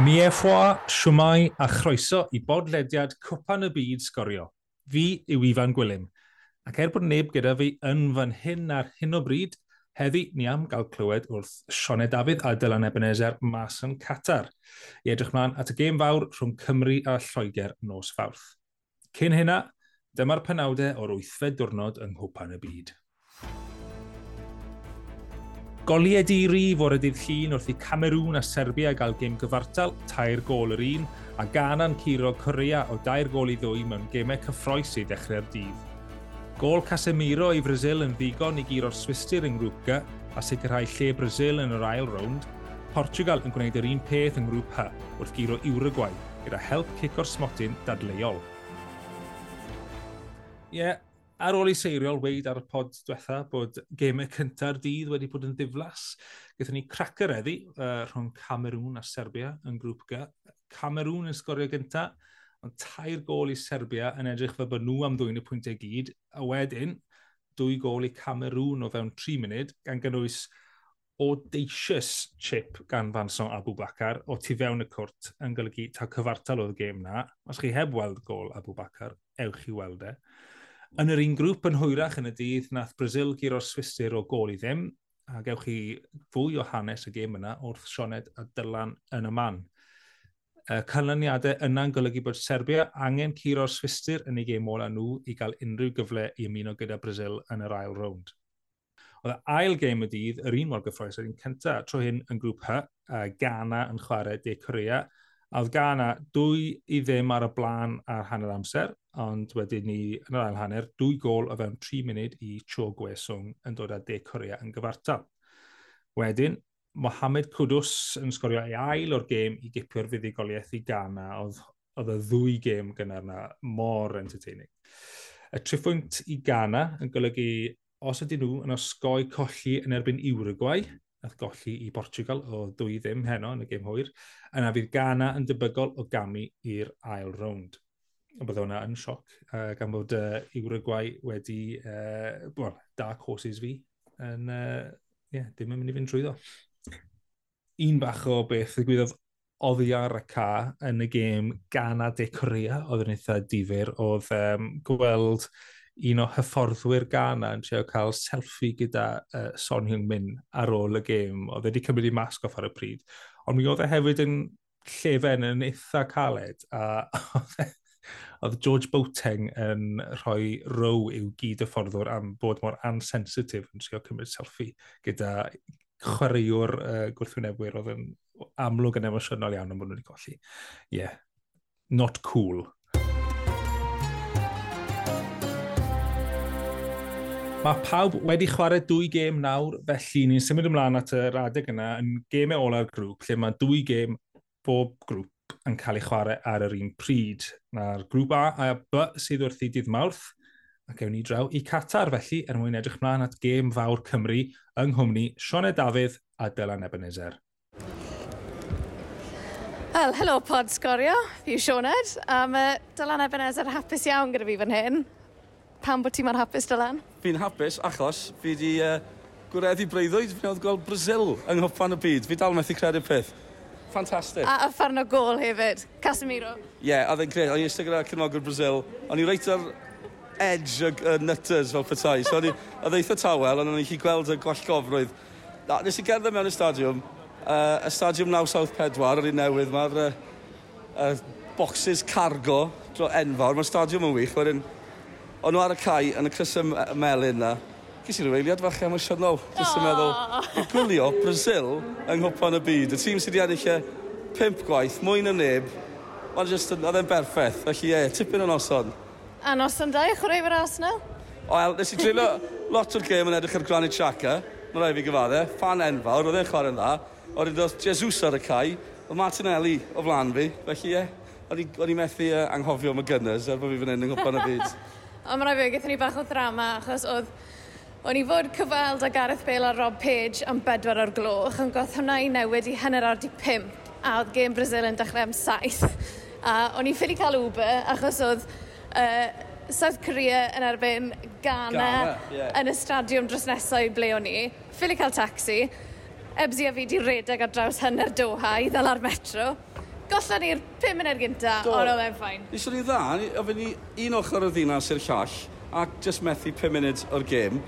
Miefwa, siwmai a chroeso i bodlediad Cwpan y Byd Sgorio. Fi yw Ifan Gwilym, ac er bod neb gyda fi yn fan hyn ar hyn o bryd, heddi ni am gael clywed wrth Sioned Dafydd a Dylan Ebenezer mas yn Qatar, i edrych mlaen at y gêm fawr rhwng Cymru a Lloegr nos fawrth. Cyn hynna, dyma'r penawdau o'r wythfed diwrnod yng Nghwpan y Byd. Goliau di rif o'r y llun wrth i Camerŵn a Serbia gael gêm gyfartal, tair gol yr un, a ganan curo Corea o dair gol i ddwy mewn gemau cyffroes i ddechrau'r dydd. Gol Casemiro i Brazil yn ddigon i giro'r Swistir yng Grŵp G a sicrhau lle Brazil yn yr ail rownd, Portugal yn gwneud yr un peth yng Grŵp H wrth giro Uruguay gyda help cic o'r smotyn dadleuol. Ie, yeah, ar ôl i seiriol weid ar y pod diwetha bod gemau cynta'r dydd wedi bod yn ddiflas, Gaethon ni cracker eddi uh, rhwng Camerŵn a Serbia yn grŵp G. Cameroon yn sgorio gynta, ond tair gol i Serbia yn edrych fe bod nhw am ddwy'n y pwyntiau gyd, a wedyn dwy gol i Cameroon o fewn 3 munud, gan gynnwys audacious chip gan Fanson Abubakar o tu fewn y cwrt yn golygu ta cyfartal oedd y gêm na. Os chi heb weld gol Abubakar, ewch i weld e. Yn yr un grŵp yn hwyrach yn y dydd, nath Brazil gyro'r Swistir o gol i ddim, a gewch chi fwy o hanes y gêm yna wrth Sioned a Dylan yn y man. Y canlyniadau yna'n golygu bod Serbia angen curo'r Swistir yn ei gêm ola nhw i gael unrhyw gyfle i ymuno gyda Brazil yn yr ail rownd. Oedd ail gêm y dydd, yr un mor gyffroes, yr un cyntaf, tro hyn yn grŵp H, Ghana yn chwarae De Corea, A oedd Ghana dwy i ddim ar y blaen ar hanner amser, ond wedyn ni yn yr ail hanner, dwy gol o fewn 3 munud i Cho Gweswng yn dod â De Corea yn gyfartal. Wedyn, Mohamed Kudus yn sgorio ei ail o'r gêm i gipio'r fuddigoliaeth i Ghana, oedd, oedd y ddwy gêm gynnar yna mor entertaining. Y triffwynt i Ghana yn golygu os ydy nhw yn osgoi colli yn erbyn Uruguay, nath golli i Portugal o dwy ddim heno yn y gêm hwyr, yna fydd Ghana yn debygol o gamu i'r ail rownd. Ond bydd hwnna yn sioc, uh, gan bod uh, Uruguay wedi, uh, well, dark horses fi, yn, uh, yeah, dim yn mynd i fynd trwyddo. Un bach o beth ddigwyddodd oddi ar y ca yn y gêm Ghana de Corea, oedd yn eitha difyr, oedd um, gweld un o hyfforddwyr Ghana yn trio cael selfie gyda uh, Son Heung-min ar ôl y gêm. Oedd wedi cymryd i masg off ar y pryd. Ond mi oedd e hefyd yn llefen yn eitha caled. A e, oedd George Boateng yn rhoi row i'w gyd y fforddwr am bod mor ansensitif yn trio cymryd selfie gyda chwaraewr uh, gwrthwynebwyr oedd yn amlwg yn emosiynol iawn am bod nhw wedi colli. Ie, yeah. not cool. Mae pawb wedi chwarae dwy gêm nawr, felly ni'n symud ymlaen at yr adeg yna yn gemau ola'r grŵp, lle mae dwy gêm bob grŵp yn cael ei chwarae ar yr un pryd. Na'r grŵp A a B sydd wrth i dydd mawrth, ac ewn ni draw i Qatar felly er mwyn edrych mlaen at gêm fawr Cymru yng Nghymru, Sioned Dafydd a Dylan Ebenezer. Wel, helo pod sgorio, fi yw Sioned, a um, Dylan Ebenezer hapus iawn gyda fi fan hyn. Pam bod ti mor hapus Dylan? Fi'n hapus achos fi wedi uh, gwireddu breuddwyd. Fi'n oedd gweld Brazil yng nghofan y byd. Fi dal methu credu'r peth. Fantastic. A, a ffarn o gol hefyd. Casemiro. Ie, yeah, a ddyn gred. O'n i'n eistedd gyda cynogwr Brazil. O'n i'n reit ar edge y uh, nutters fel petai. So, oedd eitha tawel, ond o'n i'n chi gweld y gwallgofrwydd. Na, nes i gerdded mewn y stadiwm. Uh, y stadiwm 974, yr un newydd, mae'r uh, uh, boxes cargo dro enfawr. Mae'r stadiwm yn wych, wedyn O'n nhw ar y cae yn y crysau melyn na. Ges i'r reiliad fach emosiynol. Just yn meddwl, gwylio Brazil yng nghwpan y byd. Y tîm sydd wedi ennill e pimp gwaith, mwy na neb. Mae'n just, oedd e'n berffaith. Felly ie, tipyn o noson. A noson da i chwarae fy'r Arsenal? Wel, nes i dreulio lot o'r gêm yn edrych ar Granit Xhaka. Mae'n rhaid fi gyfadde. Fan enfawr, oedd e'n chwarae'n dda. Oedd e'n dod Jesus ar y cae. Oedd Martinelli o flan fi. Felly ie, o'n i methu uh, anghofio am y gynners er bod fi fan hyn yng Nghymru y byd. Ond mae'n rhaid fi, gaethon ni bach o drama, achos oedd O'n i fod cyfweld â Gareth Bale a Rob Page am bedwar o'r gloch, yn goth hwnna i newid i hanner ar di pimp, a oedd gêm Brazil yn dechrau am saith. A o'n i'n ffili cael Uber, achos oedd uh, South Korea yn erbyn Ghana, Ghana yeah. yn y stadiwm dros nesau ble o'n i. Ffili cael taxi, ebsi a fi di redeg ar draws hynny'r Doha i ddal ar metro. Gollon ni'r 5 munud gynta, Do. ond oedd e'n ffain. Niswn ni dda, a fe ni un ochr o'r ddinas i'r llall, ac just methu 5 munud o'r gêm.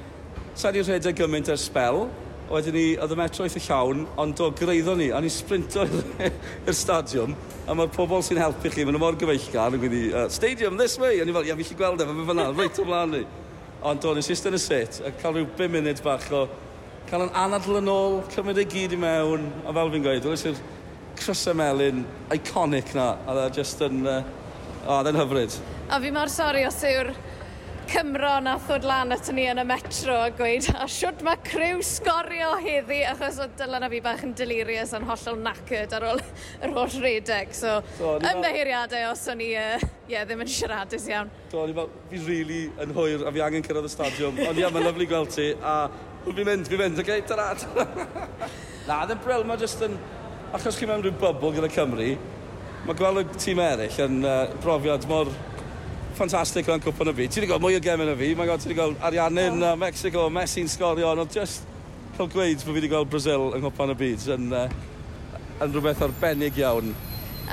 Sa ni'n rhedeg gymaint ar spel, wedyn ni, oedd y metro eitha llawn, ond do, greiddo ni, a ni sprinto i'r stadiwm, a mae'r pobl sy'n helpu chi, maen nhw mor gyfeillgar, yn gwydi, uh, stadium this way, a ni fel, ia, fi chi gweld e, fe fyna, reit o blaen ni. Ond do, nes eistedd yn y sit, a cael rhyw 5 munud bach o, cael yn anadl yn ôl, cymryd ei gyd i mewn, a fel fi'n gweud, dwi'n i'r crysau Melyn, iconic na, a dda just yn, uh, o, dda'n hyfryd. A fi mor sori os yw'r Cymro na ddod lan at ni yn y metro a gweud, a siwt mae criw sgorio heddi, achos o Dylan a fi bach yn delirious yn hollol knackered ar ôl yr holl redeg. So, so ymddeheiriadau os o'n i uh, yeah, ddim yn siaradus iawn. Do, ni fel, fi really yn hwyr a fi angen cyrraedd y stadiwm. Ond ia, mae'n lyflu gweld ti, a fi'n mynd, fi'n mynd, oce, okay, tara, tara. Na, ddim bryl, mae jyst yn achos chi mewn rhyw bubl gyda Cymru, mae gweld y tîm eraill yn uh, brofiad mor ffantastig o'n cwpan y byd. Ti wedi gweld mwy o gemau na fi, mae'n gweld ti wedi gweld Ariannu'n oh. uh, Mexico, Messi'n sgorio, ond just cael gweud bod fi wedi gweld Brazil yng Nghwpan y byd yn, uh, yn rhywbeth arbennig iawn.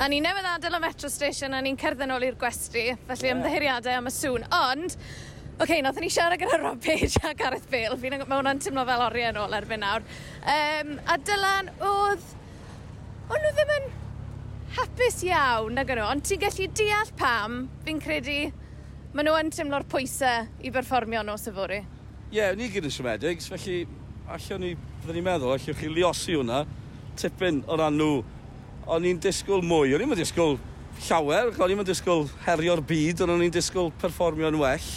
A ni newydd adael y Metro Station a ni'n cerdded nôl i'r gwesti, felly yeah. ymddeheriadau am y sŵn. Ond, Oce, okay, nath ni siarad gyda Rob Page a Gareth Bale. Fi'n mewn o'n teimlo fel oriau yn ôl erbyn nawr. Um, a Dylan, oedd o'n nhw ddim yn hapus iawn nag nhw, ond ti'n gallu deall pam fi'n credu maen nhw yn teimlo'r pwysau i berfformio nos y fori. Ie, yeah, ni gyd yn siomedig, felly allwn ni, byddwn ni'n meddwl, allwch chi liosi hwnna tipyn o ran nhw. O'n i'n disgwyl mwy, o'n i'n disgwyl llawer, o'n i'n disgwyl herio'r byd, ond o'n i'n disgwyl perfformio'n well.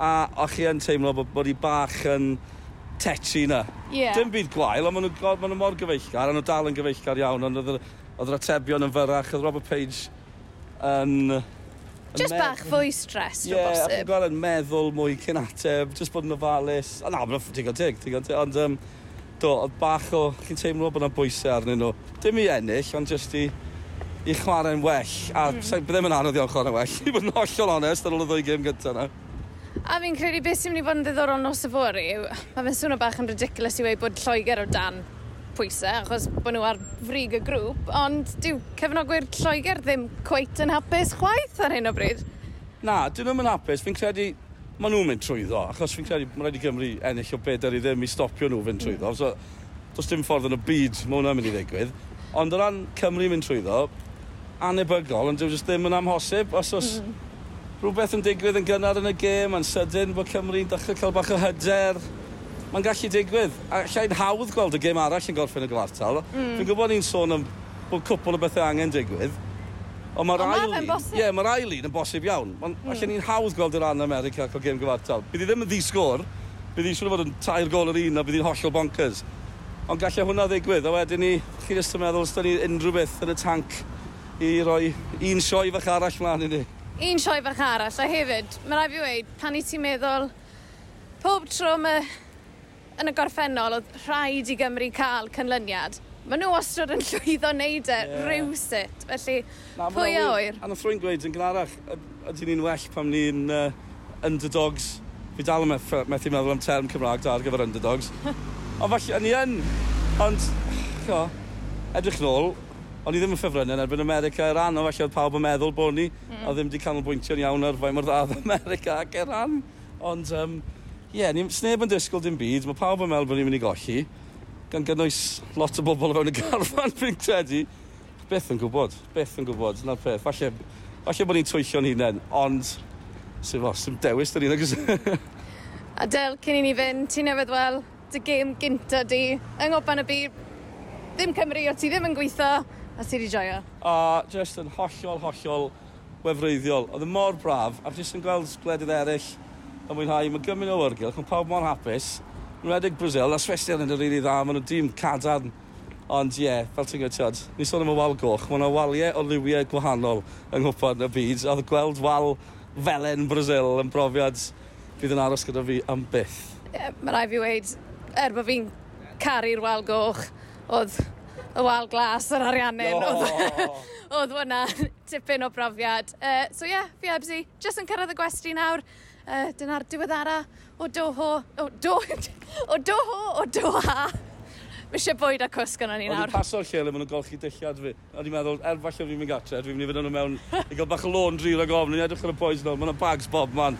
A o'ch chi yn teimlo bod, bod i bach yn tetchy na. Yeah. Dim byd gwael, ond maen nhw, ma nhw mor gyfeillgar, a nhw dal yn gyfeillgar iawn, ond oedd, oedd yr atebion yn fyrach, oedd Robert Page yn... yn Just yn bach fwy stres, yeah, o bosib. Ie, ac yn meddwl mwy cyn ateb, just bod yn ofalus. A na, mae'n digon tig, digon tig, ond um, do, oedd bach o, chi'n teimlo bod yna bwysau arnyn nhw. Dim i ennill, ond just i, i chwarae'n well. A mm. byddai'n anodd iawn chwarae'n well, i bod yn hollol onest ar ôl y ddwy gêm gyntaf yna. A fi'n credu beth sy'n mynd i fod yn ddiddorol nos y fori yw, mae fe'n swnio bach yn ridiculous i weid bod Lloegr o dan pwysau, achos bod nhw ar frig y grŵp, ond dyw cefnogwyr Lloegr ddim cweit yn hapus chwaith ar hyn o bryd. Na, dyn nhw'n mynd hapus. Fi'n credu maen nhw'n mynd trwyddo, achos fi'n credu mae'n rhaid i Gymru ennill o bedair i ddim i stopio nhw fynd trwyddo. Mm. So, does dim ffordd yn y byd mae hwnna'n mynd i ddigwydd. Ond o ran Cymru mynd trwyddo, anebygol, ond dwi'n ddim yn amhosib, os oes mm rhywbeth yn digwydd yn gynnar yn y gêm, yn sydyn bod Cymru'n dechrau cael bach o hyder. Mae'n gallu digwydd. A llai'n hawdd gweld y gêm arall yn gorffen y gwartal. Mm. Fi'n gwybod ni'n sôn am bod cwpl o bethau angen digwydd. Ond mae'r ail un... Ie, mae'r ail un yn bosib iawn. Ond mm. allan ni'n hawdd gweld yr An America ac o gêm gyfartal. Bydd i ddim yn ddisgwr, bydd i'n siŵr fod yn tair gol yr un a bydd i'n hollol bonkers. Ond gallai hwnna ddigwydd, a wedyn ni, chi'n ystod meddwl, os da ni unrhyw beth yn y tanc i roi un sioe fach arall mlaen i ni un sioe fach arall, a hefyd, mae rai fi wedi, pan i ti'n meddwl, pob tro mae yn y gorffennol oedd rhaid i Gymru cael cynlyniad, Mae nhw wastad yn llwyddo wneud e yeah. rhywsut, felly Na, pwy a oer. A nath rwy'n gweud yn gynharach, ydy ni'n well pam ni'n uh, underdogs. Fi dal yn methu, methu meddwl am term Cymraeg da ar gyfer underdogs. ond falle, ni yn, ond, edrych yn ôl, O'n i ddim yn ffefrynnu yn erbyn America i'r an, o falle oedd pawb yn meddwl bod ni, mm. a ddim wedi canolbwyntio'n iawn ar fai mor ddadd America ac i'r an. Ond, ie, yeah, ni'n sneb yn disgwyl dim byd, mae pawb yn meddwl bod ni'n mynd i golli, gan gynnwys lot o bobl o fewn y garfan, fi'n credu. Beth yn gwybod, beth yn gwybod, na'r peth. Falle, falle bod ni'n twyllio'n hunain, ond sy'n fos, sy'n dewis dyn ni, nag Adel, cyn i ni fynd, ti'n newydd wel, dy gêm gynta di, yng ngoban y byd, ddim Cymru, o ti ddim yn gweithio, A sydd wedi joio? A just yn hollol, hollol wefreiddiol. Oedd y mor braf, a jyst yn gweld gwledydd eraill yn mwynhau. Mae gymryd o wyrgylch, mae pawb mor hapus. Yn redig Brazil, a Swester yn y rili dda, maen nhw dim cadarn. Ond ie, yeah, fel ti'n gwybod, ni sôn am y wal goch, mae yna waliau o liwiau gwahanol yng Nghwpan y byd, a gweld wal felen Brazil yn brofiad bydd yn aros gyda fi am byth. Yeah, mae rai fi wedi, er bod fi'n caru'r wal goch, oedd y wal glas yr ariannin. No. Oedd hwnna tipyn o brofiad. Uh, so ie, yeah, fi ebsi, jyst yn cyrraedd y gwesti nawr. Uh, dyna'r diweddara o doho, o, do, o doho, o doha. Mae eisiau bwyd a cwsg yna ni nawr. Oedd paso'r lle le maen nhw'n golchi dillad fi. A ni'n meddwl, er falle fi'n mynd gatre, dwi'n mynd i fynd nhw mewn i gael bach o laundry rag ofn. Ni'n edrych ar y boys nôl, maen nhw'n bags bob man.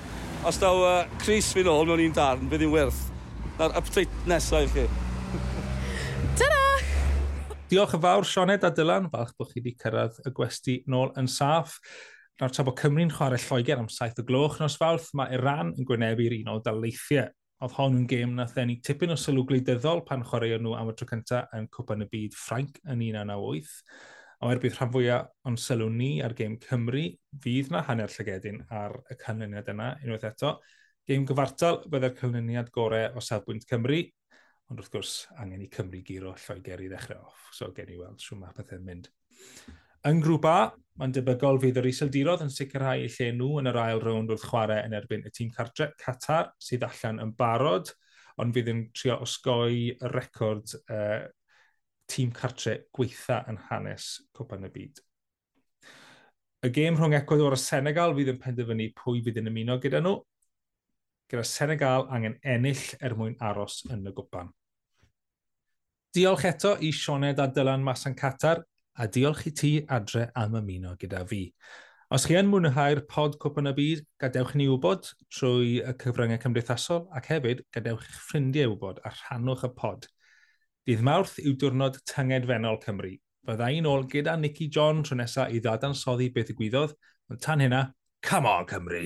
Os daw uh, Chris fi nôl mewn un darn, bydd hi'n wirth. Na'r update nesaf i chi. Ta-da! Diolch yn fawr, Sioned a Dylan, falch bod chi wedi cyrraedd y gwesti nôl yn saff. Nawr tra bod Cymru'n chwarae Lloegr am saith o gloch nos fawrth, mae Iran yn gwynebu'r un o daleithiau. Oedd hon yn gêm na thenu tipyn o sylw gwleidyddol pan chwarae nhw am y tro cyntaf yn cwpan y byd Ffrainc yn 1998. A er bydd rhan fwyaf o'n sylw ni ar gêm Cymru, fydd na hanner llygedyn ar y canlyniad yna unwaith eto. Gêm gyfartal byddai'r canlyniad gorau o safbwynt Cymru, Ond wrth gwrs, angen i Cymru giro Lloegr i ddechrau off. So, gen i weld sy'n mae pethau'n mynd. Yn grŵp A, mae'n debygol fydd yr iseldirodd yn sicrhau eu lle nhw yn yr ail rownd wrth chwarae yn erbyn y tîm cartre Qatar sydd allan yn barod, ond fydd yn trio osgoi y record uh, tîm cartre gweitha yn hanes Cwpan y Byd. Y gêm rhwng Ecuador a Senegal fydd yn penderfynu pwy fydd yn ymuno gyda nhw, gyda Senegal angen ennill er mwyn aros yn y gwpan. Diolch eto i Sioned a Dylan Masan Catar, a diolch i ti adre am ymuno gyda fi. Os chi yn mwynhau'r pod Cwpan y Byd, gadewch ni wybod trwy y cyfryngau cymdeithasol ac hefyd gadewch eich ffrindiau wybod a rhannwch y pod. Dydd mawrth yw diwrnod tynged fenol Cymru. Bydda i'n ôl gyda Nicky John tro nesaf i ddadansoddi beth y gwyddodd, ond tan hynna, come on Cymru!